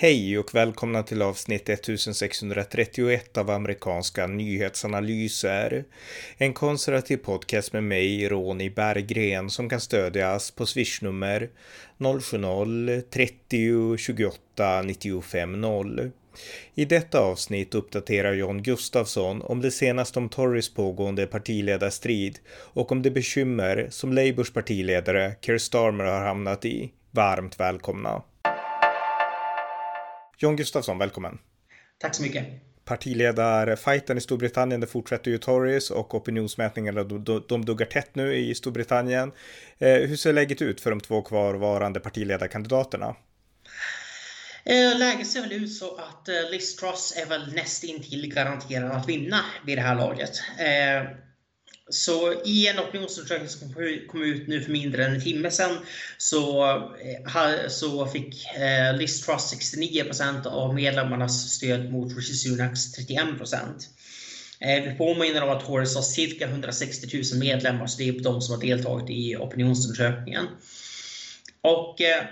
Hej och välkomna till avsnitt 1631 av amerikanska nyhetsanalyser. En konservativ podcast med mig, Ronny Berggren, som kan stödjas på swishnummer 070-30 28 95 0. I detta avsnitt uppdaterar John Gustafsson om det senaste om Tories pågående partiledarstrid och om det bekymmer som Labours partiledare Keir Starmer har hamnat i. Varmt välkomna! John Gustafsson, välkommen. Tack så mycket. Partiledarfajten i Storbritannien, det fortsätter ju Tories och opinionsmätningarna de duggar tätt nu i Storbritannien. Eh, hur ser läget ut för de två kvarvarande partiledarkandidaterna? Eh, läget ser väl ut så att eh, Liz Truss är väl nästintill garanterad att vinna vid det här laget. Så i en opinionsundersökning som kom ut nu för mindre än en timme sedan så, eh, så fick eh, Liz Truss 69% av medlemmarnas stöd mot Rishi Sunaks 31%. Eh, vi påminner om att Tories har cirka 160 000 medlemmar, så det är de som har deltagit i opinionsundersökningen. Och eh,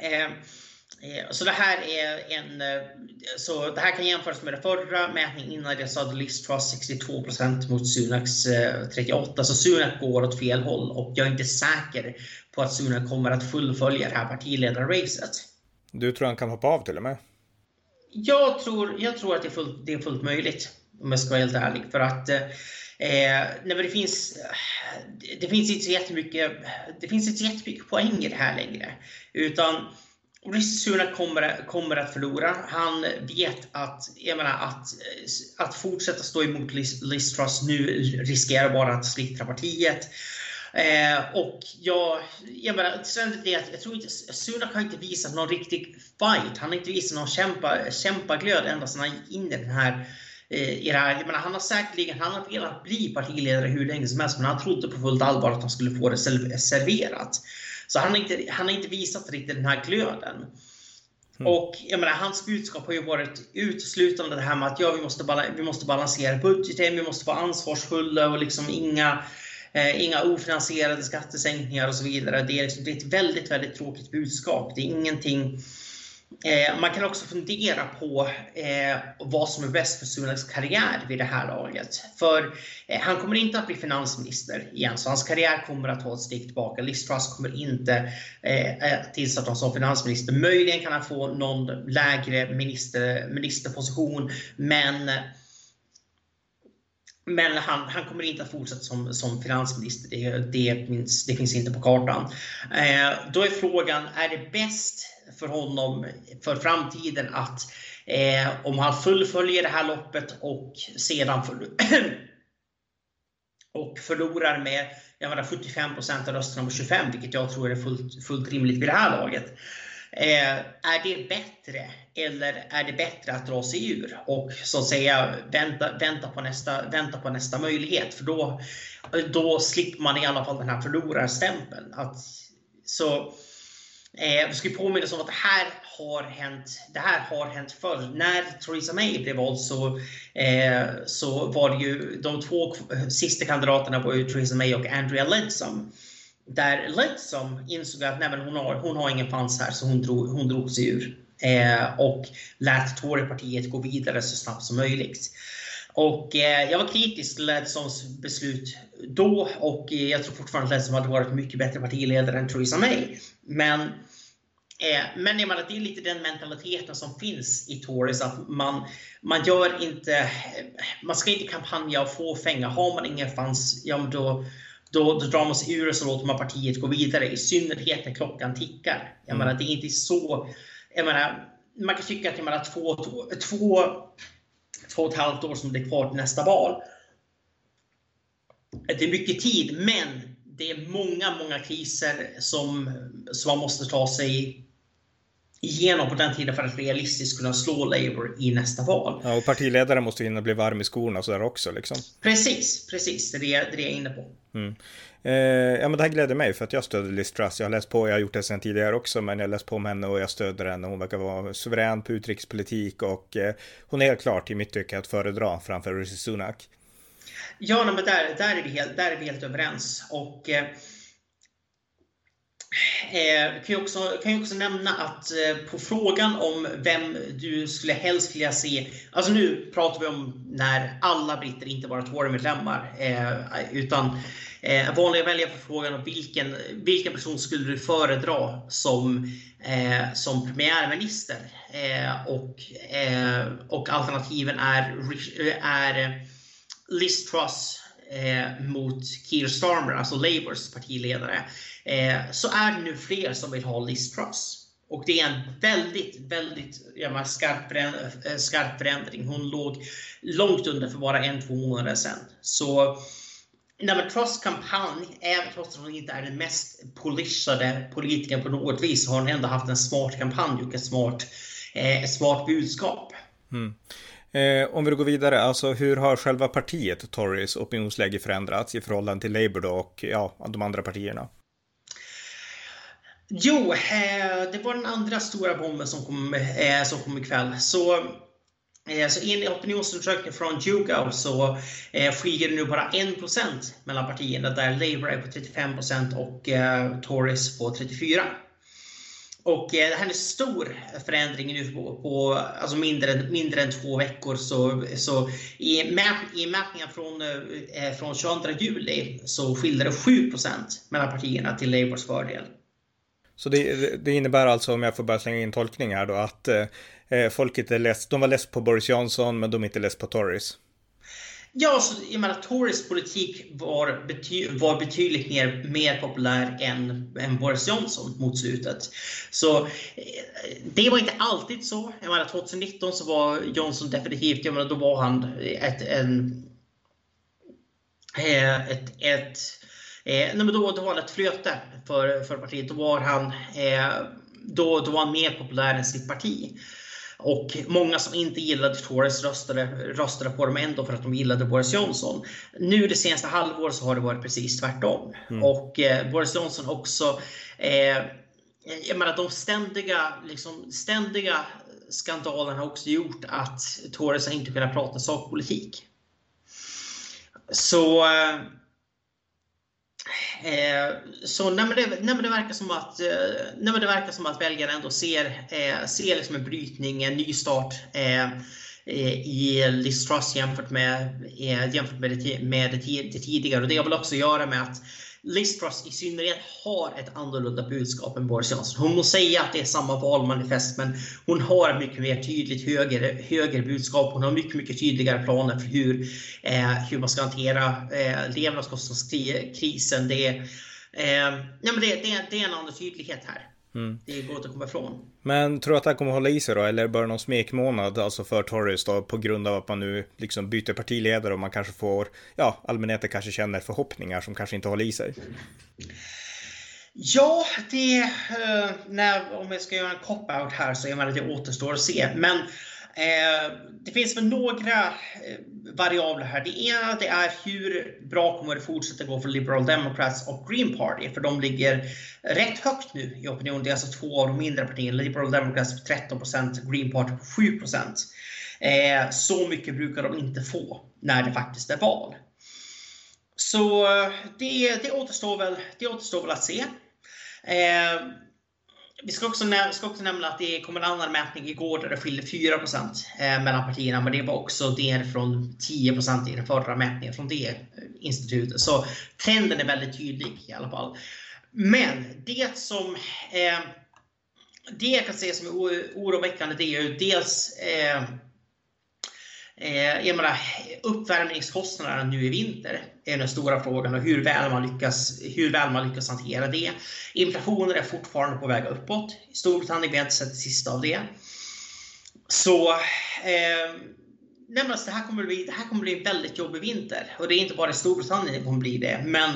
Eh, så det här är en, eh, så det här kan jämföras med den förra mätningen innan det så hade Liz Truss 62% mot Sunaks 38%. Eh, så Sunak går åt fel håll och jag är inte säker på att Sunak kommer att fullfölja det här partiledarracet. Du tror han kan hoppa av till och med? Jag tror, jag tror att det är, fullt, det är fullt möjligt, om jag ska vara helt ärlig. För att eh, nej, det, finns, det finns inte så jättemycket, det finns inte så jättemycket poäng i det här längre. Utan Rishi Sunak kommer, kommer att förlora. Han vet att, jag menar, att, att fortsätta stå emot Liz, Truss nu riskerar bara att splittra partiet. Eh, och jag, jag menar, sen det att jag tror inte, Sunak har inte visat någon riktig fight. Han har inte visat någon kämpa, kämpaglöd ända sedan han gick in i den här eh, i det här. Jag menar, han har säkerligen han har velat bli partiledare hur länge som helst, men han trodde på fullt allvar att han skulle få det serverat. Så han har inte, han har inte visat riktigt den här glöden. Mm. Och jag menar, hans budskap har ju varit uteslutande det här med att ja, vi, måste vi måste balansera budgeten, vi måste vara ansvarsfulla och liksom inga, eh, inga ofinansierade skattesänkningar och så vidare. Det är, liksom, det är ett väldigt, väldigt tråkigt budskap. Det är ingenting Eh, man kan också fundera på eh, vad som är bäst för Sunaks karriär vid det här laget. För eh, han kommer inte att bli finansminister igen, så hans karriär kommer att ta ett steg tillbaka. Liz Truss kommer inte eh, eh, tillsätta honom som finansminister. Möjligen kan han få någon lägre minister, ministerposition, men men han, han kommer inte att fortsätta som, som finansminister. Det, det, finns, det finns inte på kartan. Eh, då är frågan, är det bäst för honom för framtiden att eh, om han fullföljer det här loppet och sedan för, och förlorar med jag menar, 75 av rösterna mot 25, vilket jag tror är fullt, fullt rimligt vid det här laget. Eh, är det bättre eller är det bättre att dra sig ur och så att säga vänta, vänta, på, nästa, vänta på nästa möjlighet? För då, då slipper man i alla fall den här förlorarstämpeln. Att, så, Eh, vi ska påminna oss om att det här har hänt, det här har hänt förr. När Theresa May blev vald så, eh, så var det ju de två sista kandidaterna var ju Theresa May och Andrea Leadsom. Där Leadsom insåg att nej, hon, har, hon har ingen chans här så hon drog, hon drog sig ur. Eh, och lät Torypartiet gå vidare så snabbt som möjligt. Och eh, jag var kritisk till Ledsoms beslut då och eh, jag tror fortfarande att Ledsom hade varit mycket bättre partiledare än Theresa May. Men, eh, men jag menar, det är lite den mentaliteten som finns i Tories att man, man gör inte, man ska inte kampanja och få fänga. Har man ingen fans, ja då, då, då drar man sig ur och så låter man partiet gå vidare. I synnerhet när klockan tickar. Jag mm. menar, det är inte så, jag menar, man kan tycka att jag menar, två, två två och ett halvt år som det är kvar till nästa val. Det är mycket tid, men det är många, många kriser som, som man måste ta sig igenom på den tiden för att realistiskt kunna slå Labour i nästa val. Ja, och partiledaren måste hinna bli varm i skorna sådär också liksom. Precis, precis. Det är det, det, är jag är inne på. Mm. Eh, ja, men det här gläder mig för att jag stöder Liz Truss. Jag har läst på, jag har gjort det sedan tidigare också, men jag har läst på om henne och jag stöder henne. Hon verkar vara suverän på utrikespolitik och eh, hon är helt klart i mitt tycke att föredra framför Rishi Sunak. Ja, men där, där, är vi helt, där är vi helt överens. Och, eh, Eh, kan, jag också, kan jag också nämna att eh, på frågan om vem du skulle helst vilja se, alltså nu pratar vi om när alla britter inte bara Tory-medlemmar, eh, utan eh, vanliga väljare får frågan om vilken, vilken person skulle du föredra som, eh, som premiärminister? Eh, och, eh, och alternativen är, är Liz Truss eh, mot Keir Starmer, alltså Labours partiledare, eh, så är det nu fler som vill ha Liz Truss. Och det är en väldigt, väldigt menar, skarp, eh, skarp förändring. Hon låg långt under för bara en, två månader sedan. Så Nej, men Truss kampanj, även trots att hon inte är den mest polishade politikern på något vis, har hon ändå haft en smart kampanj och ett smart, eh, smart budskap. Mm. Eh, om vi går vidare, alltså hur har själva partiet Tories opinionsläge förändrats i förhållande till Labour då och ja, de andra partierna? Jo, eh, det var den andra stora bomben som kom, eh, som kom ikväll. Så, eh, så enligt opinionsundersökningen från YouGov så alltså, eh, skiljer det nu bara 1% mellan partierna där Labour är på 35% och eh, Tories på 34%. Och eh, det här är en stor förändring nu på, på alltså mindre, mindre än två veckor. Så, så i, mät, i mätningen från, eh, eh från 22 juli så skiljer det 7% mellan partierna till Labours fördel. Så det, det, innebär alltså, om jag får bara slänga in tolkning här då, att eh, eh folk inte läst, de var less på Boris Johnson men de är inte less på Tories? Ja, så, jag menar, Tories politik var, bety var betydligt mer, mer populär än, än Boris Johnson mot slutet. Så eh, det var inte alltid så. Jag menar, 2019 så var Johnson definitivt, jag menar, då var han ett, en, eh, ett, ett Eh, nej, men då, då var det ett flöte för, för partiet. Då var, han, eh, då, då var han mer populär än sitt parti. Och många som inte gillade Tories röstade, röstade på dem ändå för att de gillade Boris Johnson. Nu det senaste halvåret så har det varit precis tvärtom. Mm. Och eh, Boris Johnson också eh, jag menar, de ständiga, liksom, ständiga skandalerna har också gjort att Tories har inte kunnat prata sakpolitik. Så eh, så nej, men det, nej, men det verkar som att, eh, nej, men det verkar som att väljarna ändå ser, eh, ser liksom en brytning, en ny start eh, i Liz Truss jämfört med, eh, jämfört med, det, med det, det tidigare. Och det har väl också att göra med att Liz Truss i synnerhet har ett annorlunda budskap än Boris Johnson. Hon må säga att det är samma valmanifest men hon har ett mycket mer tydligt höger, höger budskap. Hon har mycket, mycket tydligare planer för hur, eh, hur man ska hantera eh, levnadskostnadskrisen. Det, eh, ja, men det, det, det är en annan tydlighet här. Mm. Det går inte att komma ifrån. Men tror du att det här kommer att hålla i sig då? Eller bör någon smekmånad alltså för Tories då på grund av att man nu liksom byter partiledare och man kanske får, ja, allmänheten kanske känner förhoppningar som kanske inte håller i sig? Ja, det, eh, när, om jag ska göra en cop-out här så är det det återstår att se. Men Eh, det finns väl några eh, variabler här. Det ena det är hur bra kommer det fortsätta gå för Liberal Democrats och Green Party? För de ligger rätt högt nu i opinion. Det är alltså två av de mindre partierna. Liberal Democrats på 13% Green Party på 7 eh, Så mycket brukar de inte få när det faktiskt är val. Så eh, det, det, återstår, väl, det återstår väl att se. Eh, vi ska också, ska också nämna att det kom en annan mätning igår där det skilde 4 eh, mellan partierna, men det var också ner från 10% i den förra mätningen från det eh, institutet. Så trenden är väldigt tydlig i alla fall. Men det som eh, det jag kan säga som är oroväckande det är ju dels eh, Eh, jag menar, uppvärmningskostnaderna nu i vinter är den stora frågan och hur väl, man lyckas, hur väl man lyckas hantera det. Inflationen är fortfarande på väg uppåt. I Storbritannien har inte sett det sista av det. Så eh, nej, alltså, det, här kommer bli, det här kommer bli en väldigt jobbig vinter. Och det är inte bara i Storbritannien det kommer bli det. Men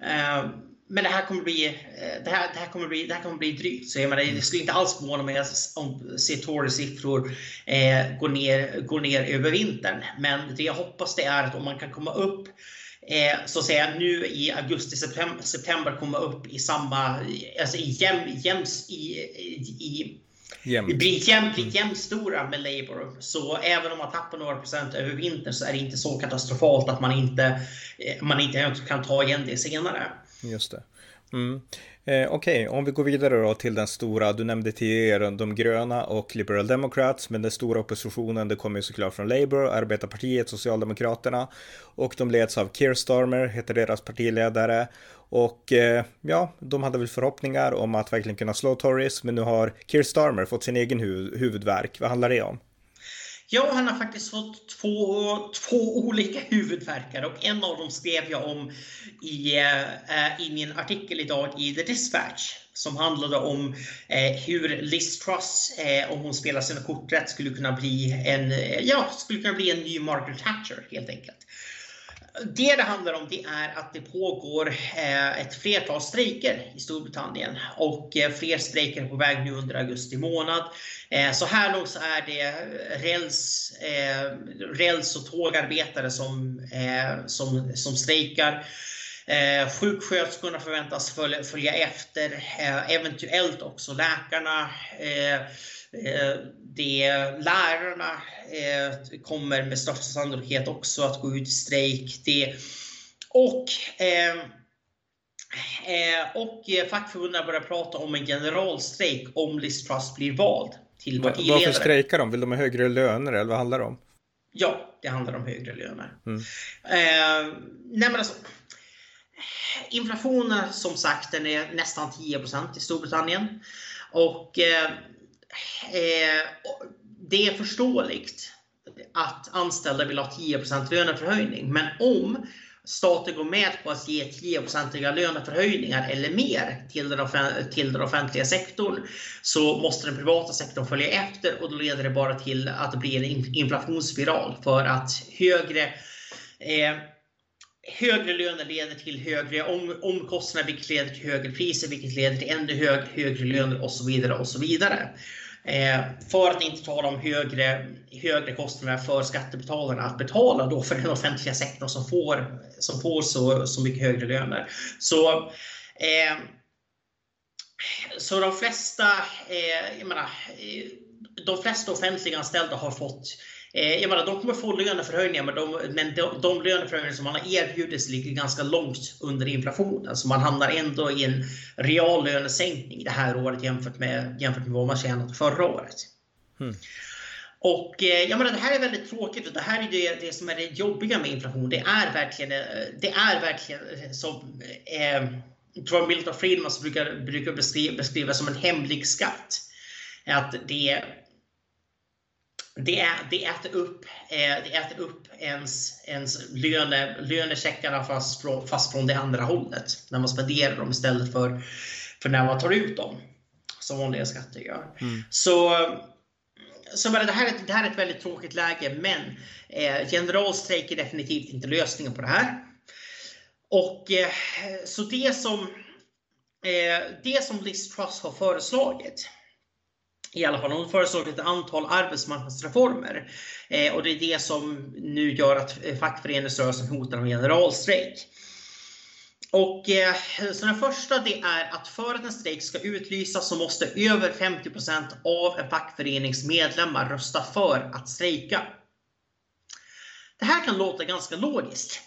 eh, men det här kommer bli, eh, det här, det här kommer bli, det här kommer bli drygt. Så jag menar, det skulle inte alls förvåna mig om se Tories siffror eh, gå, ner, gå ner över vintern. Men det jag hoppas det är att om man kan komma upp eh, så att säga nu i augusti, september, september komma upp i samma, alltså i jäm, jäms, i, i Jämnt. blir jämnt, jämnstora med Labour. Så även om man tappar några procent över vintern så är det inte så katastrofalt att man inte, eh, man inte kan ta igen det senare. Just det. Mm. Eh, Okej, okay. om vi går vidare då till den stora, du nämnde tidigare de gröna och Liberal Democrats, men den stora oppositionen det kommer ju såklart från Labour, Arbetarpartiet, Socialdemokraterna och de leds av Keir Starmer, heter deras partiledare. Och eh, ja, de hade väl förhoppningar om att verkligen kunna slå Tories, men nu har Keir Starmer fått sin egen hu huvudvärk. Vad handlar det om? Ja, han har faktiskt fått två, två olika huvudvärkar och en av dem skrev jag om i, eh, i min artikel idag i The Dispatch som handlade om eh, hur Liz Truss, eh, om hon spelar sina kort rätt, skulle kunna bli en, eh, ja, skulle kunna bli en ny Margaret Thatcher helt enkelt. Det det handlar om det är att det pågår eh, ett flertal strejker i Storbritannien och eh, fler strejker är på väg nu under augusti månad. Eh, så här långt så är det räls, räls och tågarbetare som, som, som strejkar. Eh, sjuksköterskorna förväntas följa, följa efter, eh, eventuellt också läkarna. Eh, det, lärarna eh, kommer med största sannolikhet också att gå ut i strejk. Det, och eh, och fackförbunden börjar prata om en generalstrejk om Liz Truss blir vald till partiledare. Varför strejkar de? Vill de ha högre löner eller vad handlar det om? Ja, det handlar om högre löner. Mm. Eh, nej men alltså, inflationen som sagt den är nästan 10% i Storbritannien. Och eh, eh, Eh, det är förståeligt att anställda vill ha 10% löneförhöjning. Men om staten går med på att ge 10-procentiga löneförhöjningar eller mer till den, till den offentliga sektorn så måste den privata sektorn följa efter och då leder det bara till att det blir en inflationsspiral för att högre eh, Högre löner leder till högre om, omkostnader vilket leder till högre priser vilket leder till ännu hög, högre löner och så vidare. och så vidare. Eh, för att inte tala om högre, högre kostnader för skattebetalarna att betala då för den offentliga sektorn som får, som får så, så mycket högre löner. Så, eh, så de flesta, eh, jag menar, eh, de flesta offentliganställda har fått Eh, jag menar, de kommer få löneförhöjningar, men de, men de, de löneförhöjningar som man har erbjudits ligger ganska långt under inflationen. Så man hamnar ändå i en reallönesänkning det här året jämfört med, jämfört med vad man tjänade förra året. Mm. Och eh, jag menar, det här är väldigt tråkigt och det här är det, det som är det jobbiga med inflation. Det är verkligen, eh, det är verkligen som eh, jag tror Milton Friedman brukar, brukar beskriva, beskriva som en hemlig skatt. Att det det, det, äter upp, eh, det äter upp ens, ens löne, lönecheckarna fast från, fast från det andra hållet. När man spenderar dem istället för, för när man tar ut dem. Som vanliga skatter gör. Mm. Så, så det, här är, det här är ett väldigt tråkigt läge men eh, generalstrejk är definitivt inte lösningen på det här. Och eh, så det som, eh, det som Liz Truss har föreslagit i alla fall, hon föreslog ett antal arbetsmarknadsreformer. Eh, och det är det som nu gör att fackföreningsrörelsen hotar med generalstrejk. Och eh, så den första det är att för att en strejk ska utlysas så måste över 50% av en fackförenings medlemmar rösta för att strejka. Det här kan låta ganska logiskt.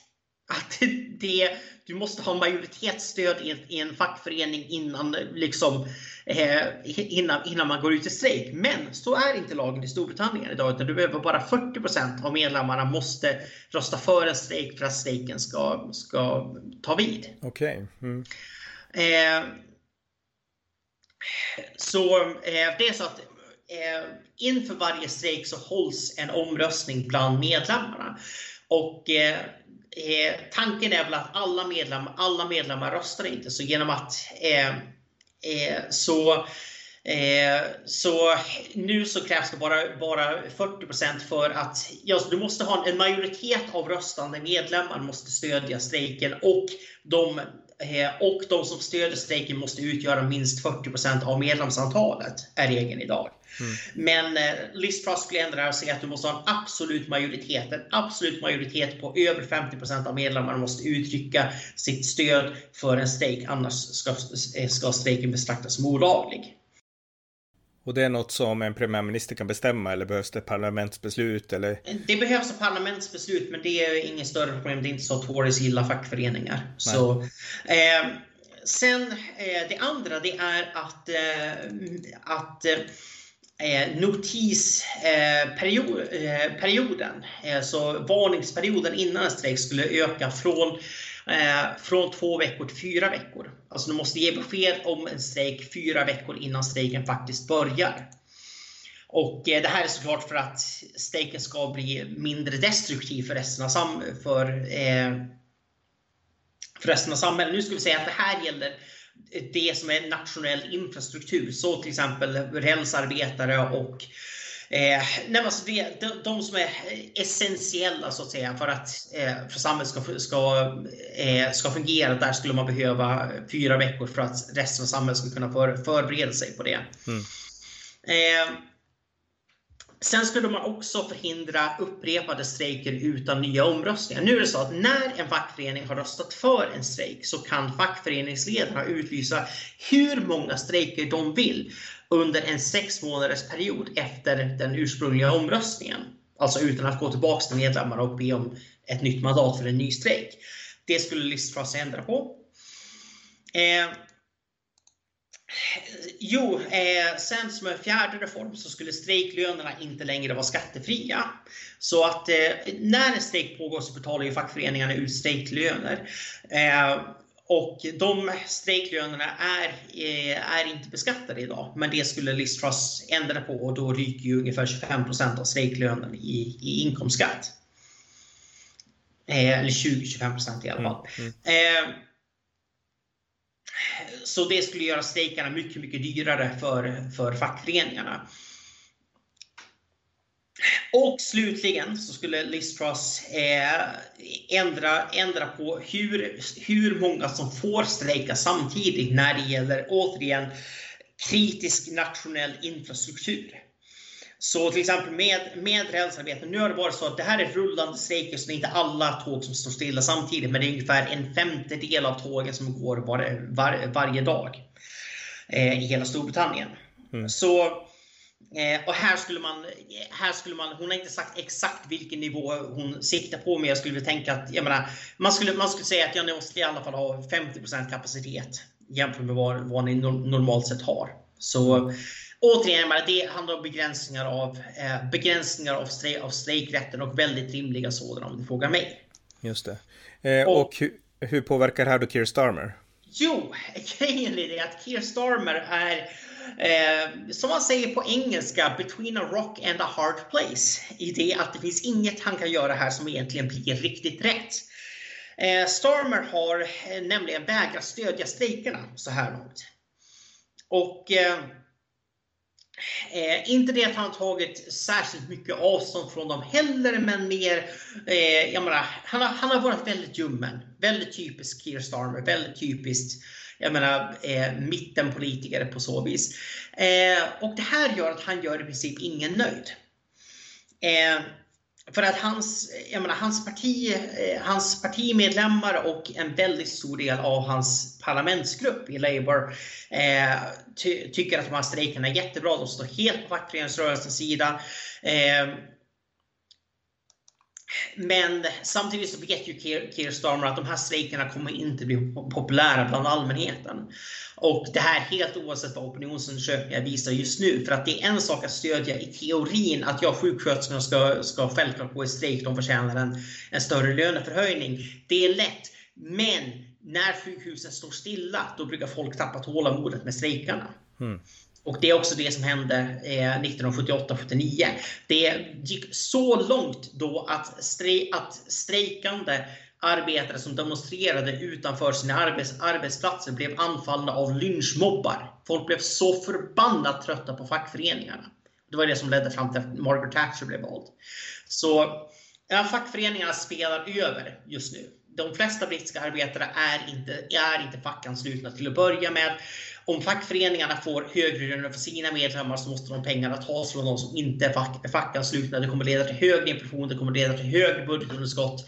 Att det, du måste ha majoritetsstöd i en, fackförening innan liksom eh, innan, innan man går ut i strejk. Men så är inte lagen i Storbritannien idag, utan du behöver bara 40% av medlemmarna måste rösta för en strejk för att strejken ska, ska ta vid. Okej. Okay. Mm. Eh, så eh, det är så att eh, inför varje strejk så hålls en omröstning bland medlemmarna. Och eh, tanken är väl att alla medlemmar, alla medlemmar röstar inte, så genom att eh, Eh, så, eh, så nu så krävs det bara, bara 40% för att ja, du måste ha en majoritet av röstande medlemmar måste stödja strejken och de, eh, och de som stödjer strejken måste utgöra minst 40% av medlemsantalet, är regeln idag. Mm. Men eh, Liz Truss skulle ändra det och säga att du måste ha en absolut majoritet. En absolut majoritet på över 50% av medlemmarna måste uttrycka sitt stöd för en strejk. Annars ska, eh, ska strejken betraktas som olaglig. Och det är något som en premiärminister kan bestämma eller behövs det parlamentsbeslut? Eller? Det behövs ett parlamentsbeslut men det är inget större problem. Det är inte så att Tories gillar fackföreningar. Så, eh, sen eh, det andra det är att, eh, att eh, notisperioden, eh, eh, eh, så varningsperioden innan en strejk skulle öka från eh, från två veckor till fyra veckor. Alltså du måste ge besked om en strejk fyra veckor innan strejken faktiskt börjar. Och det här är såklart för att strejken ska bli mindre destruktiv för resten av, sam för, eh, för resten av samhället. Nu ska vi säga att det här gäller det som är nationell infrastruktur. Så till exempel rälsarbetare och Eh, nej, alltså det, de, de, som är essentiella så att säga för att eh, för samhället ska, ska, eh, ska fungera. Där skulle man behöva fyra veckor för att resten av samhället ska kunna för, förbereda sig på det. Mm. Eh, Sen skulle man också förhindra upprepade strejker utan nya omröstningar. Nu är det så att när en fackförening har röstat för en strejk så kan fackföreningsledarna utlysa hur många strejker de vill under en sex månaders period efter den ursprungliga omröstningen. Alltså utan att gå tillbaka till medlemmarna och be om ett nytt mandat för en ny strejk. Det skulle Liz Truss ändra på. Eh, Jo, eh, sen som en fjärde reform så skulle strejklönerna inte längre vara skattefria. Så att eh, när en strejk pågår så betalar ju fackföreningarna ut strejklöner. Eh, och de strejklönerna är, eh, är inte beskattade idag. Men det skulle Liz Truss ändra på och då ryker ju ungefär 25% av strejklönen i, i inkomstskatt. Eh, eller 20-25% i alla fall. Mm, mm. Så det skulle göra strejkarna mycket, mycket dyrare för, för fackföreningarna. Och slutligen så skulle Liz Truss eh, ändra, ändra på hur, hur många som får strejka samtidigt när det gäller, återigen, kritisk nationell infrastruktur. Så till exempel med, med rälsarbeten, nu har det varit så att det här är rullande strejker så det är inte alla tåg som står stilla samtidigt men det är ungefär en femtedel av tågen som går var, var, varje dag eh, i hela Storbritannien. Mm. Så eh, och här skulle, man, här skulle man, hon har inte sagt exakt vilken nivå hon siktar på, men jag skulle tänka att, jag menar, man skulle, man skulle säga att jag måste i alla fall ha 50% kapacitet jämfört med vad, vad ni normalt sett har. Så återigen, det handlar om begränsningar av, eh, begränsningar av, strejk, av strejkrätten och väldigt rimliga sådana om du frågar mig. Just det. Eh, och, och hur, hur, påverkar det här då Keir Starmer? Jo, grejen är det att Keir Starmer är Eh, som man säger på engelska, between a rock and a hard place. I det att det finns inget han kan göra här som egentligen blir riktigt rätt. Eh, Starmer har eh, nämligen vägrat stödja strejkerna så här långt. Och eh, inte det att han tagit särskilt mycket avstånd från dem heller, men mer, eh, jag menar, han, har, han har varit väldigt ljummen. Väldigt typisk Keir Starmer, väldigt typiskt jag menar, eh, mittenpolitiker på så vis. Eh, och det här gör att han gör i princip ingen nöjd. Eh, för att hans, jag menar, hans, parti, eh, hans partimedlemmar och en väldigt stor del av hans parlamentsgrupp i Labour eh, ty tycker att de här strejkerna är jättebra. De står helt på fackföreningsrörelsens sida. Eh, men samtidigt så vet ju Keir Starmer att de här strejkerna kommer inte bli populära bland allmänheten. Och det här helt oavsett vad opinionsundersökningar visar just nu. För att det är en sak att stödja i teorin att jag sjuksköterskorna ska, ska självklart gå i strejk, de förtjänar en, en större löneförhöjning. Det är lätt. Men när sjukhusen står stilla, då brukar folk tappa tålamodet med strejkarna. Mm. Och det är också det som hände eh, 1978-79. Det gick så långt då att, strej att strejkande arbetare som demonstrerade utanför sina arbets arbetsplatser blev anfallna av lynchmobbar. Folk blev så förbannat trötta på fackföreningarna. Det var det som ledde fram till att Margaret Thatcher blev vald. Så ja, fackföreningarna spelar över just nu. De flesta brittiska arbetare är inte, är inte fackanslutna till att börja med. Om fackföreningarna får högre löner för sina medlemmar så måste de pengarna tas från de som inte är fack, fackanslutna. Det kommer leda till högre inflation, det kommer leda till högre budgetunderskott.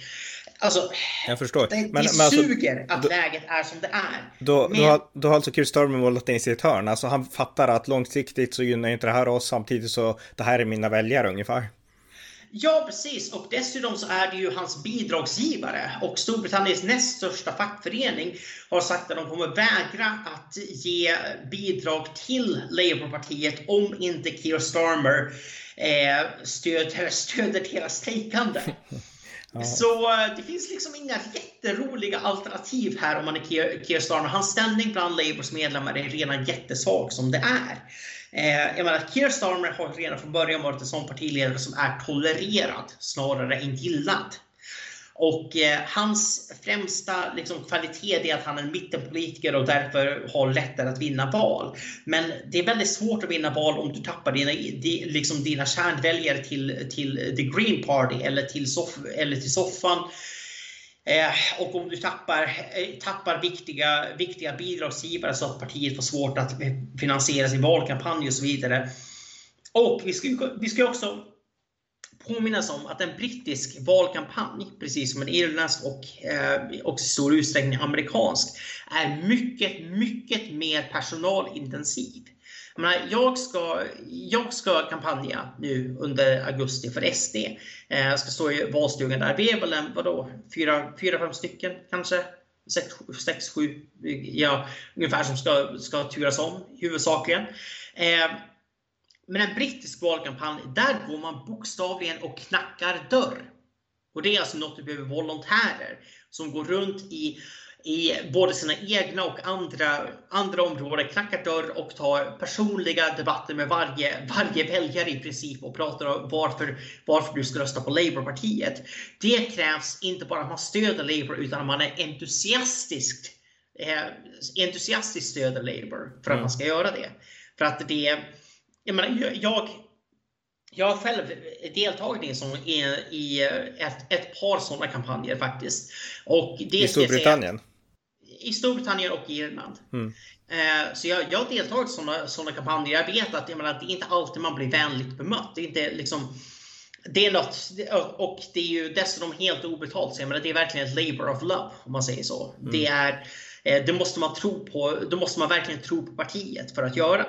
Alltså, jag förstår. Det, men, det men alltså, suger att då, läget är som det är. Då, men, då, har, då har alltså Keir Starmer målat in sig i ett hörn. Alltså han fattar att långsiktigt så gynnar inte det här oss samtidigt så det här är mina väljare ungefär. Ja, precis. Och dessutom så är det ju hans bidragsgivare. Och Storbritanniens näst största fackförening har sagt att de kommer vägra att ge bidrag till Labourpartiet om inte Keir Starmer eh, stöder, stöder deras strejkande. Ja. Så eh, det finns liksom inga jätteroliga alternativ här om man är Keir Starmer. Hans ställning bland Labours medlemmar är redan jättesvag som det är. Eh, jag menar, Keir Starmer har redan från början varit en sån partiledare som är tolererad snarare än gillad. Och eh, hans främsta liksom, kvalitet är att han är mittenpolitiker och därför har lättare att vinna val. Men det är väldigt svårt att vinna val om du tappar dina, di, liksom, dina kärnväljare till, till the Green Party eller till, soff, eller till soffan. Eh, och om du tappar, eh, tappar viktiga, viktiga bidragsgivare så att partiet får svårt att eh, finansiera sin valkampanj och så vidare. Och vi ska, vi ska också påminnas om att en brittisk valkampanj, precis som en irländsk och eh, också i stor utsträckning amerikansk, är mycket, mycket mer personalintensiv. Jag, menar, jag, ska, jag ska kampanja nu under augusti för SD. Eh, jag ska stå i valstugan där. Vi är väl en, vadå, fyra, fyra fem stycken kanske? Sex, sex, sju, ja, ungefär som ska, ska turas om huvudsakligen. Eh, men en brittisk valkampanj, där går man bokstavligen och knackar dörr. Och det är alltså något du behöver volontärer som går runt i, i både sina egna och andra, andra områden, knackar dörr och tar personliga debatter med varje, varje väljare i princip och pratar om varför, varför du ska rösta på Labourpartiet. Det krävs inte bara att man stöder Labour utan att man är entusiastiskt, eh, entusiastiskt stöder Labour för att mm. man ska göra det. För att det jag, menar, jag, jag har själv deltagit i, sån, i, i ett, ett, par sådana kampanjer faktiskt. Och det I Storbritannien? I Storbritannien och i Irland. Mm. Eh, så jag, jag har deltagit i sådana, sådana kampanjer. Jag vet att jag menar, det är inte alltid man blir vänligt bemött. Det är inte liksom det är något, och det är ju dessutom helt obetalt. Så jag menar, det är verkligen ett labor of love om man säger så. Mm. Det, är, eh, det måste man tro på. Då måste man verkligen tro på partiet för att göra.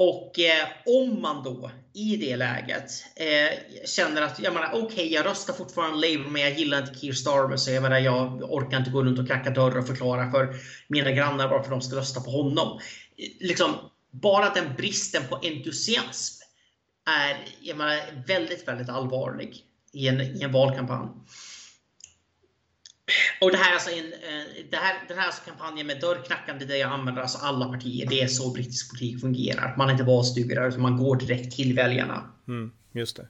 Och eh, om man då i det läget eh, känner att jag menar, okej, okay, jag röstar fortfarande Labour, men jag gillar inte Keir Starmer, så jag, menar, jag orkar inte gå runt och knacka dörr och förklara för mina grannar varför de ska rösta på honom. Liksom, bara den bristen på entusiasm är jag menar, väldigt, väldigt allvarlig i en, i en valkampanj. Och det här, alltså en, eh, det här, den här alltså kampanjen med dörrknackande där jag använder alltså alla partier. Det är så brittisk politik fungerar. Man är inte valstugare utan man går direkt till väljarna. Mm, just det.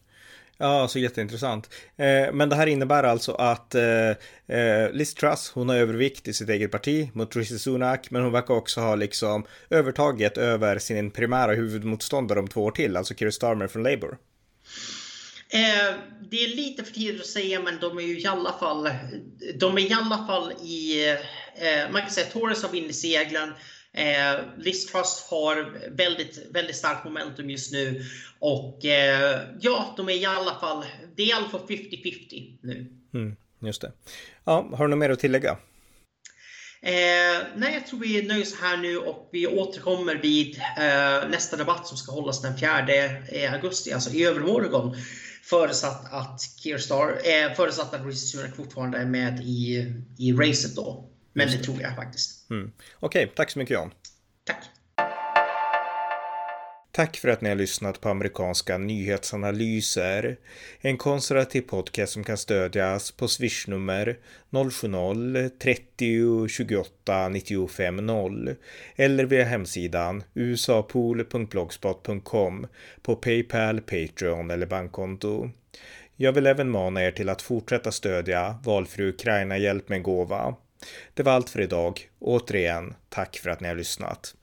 Ja, alltså jätteintressant. Eh, men det här innebär alltså att eh, eh Liz Truss, hon har övervikt i sitt eget parti mot Rishi Sunak, men hon verkar också ha liksom övertaget över sin primära huvudmotståndare om två år till, alltså Keir Starmer från Labour. Eh, det är lite för tidigt att säga, men de är ju i alla fall, de är i alla fall i, eh, man kan säga Torres har vind i seglen. Eh, Liz Truss har väldigt, väldigt starkt momentum just nu och eh, ja, de är i alla fall, det är i alla fall 50-50 nu. Mm, just det. Ja, har du något mer att tillägga? Eh, nej, jag tror vi nöjer oss här nu och vi återkommer vid eh, nästa debatt som ska hållas den 4 augusti, alltså i övermorgon. Förutsatt att Keir eh, förutsatt att Rishi Sunak fortfarande är med i, i racet då. Men det tror jag faktiskt. Mm. Okej, okay, tack så mycket Jan. Tack. Tack för att ni har lyssnat på amerikanska nyhetsanalyser. En konservativ podcast som kan stödjas på swishnummer 070-30 28 95 0 eller via hemsidan usapool.blogspot.com på Paypal, Patreon eller bankkonto. Jag vill även mana er till att fortsätta stödja valfri Ukraina-hjälp med gåva. Det var allt för idag. Återigen, tack för att ni har lyssnat.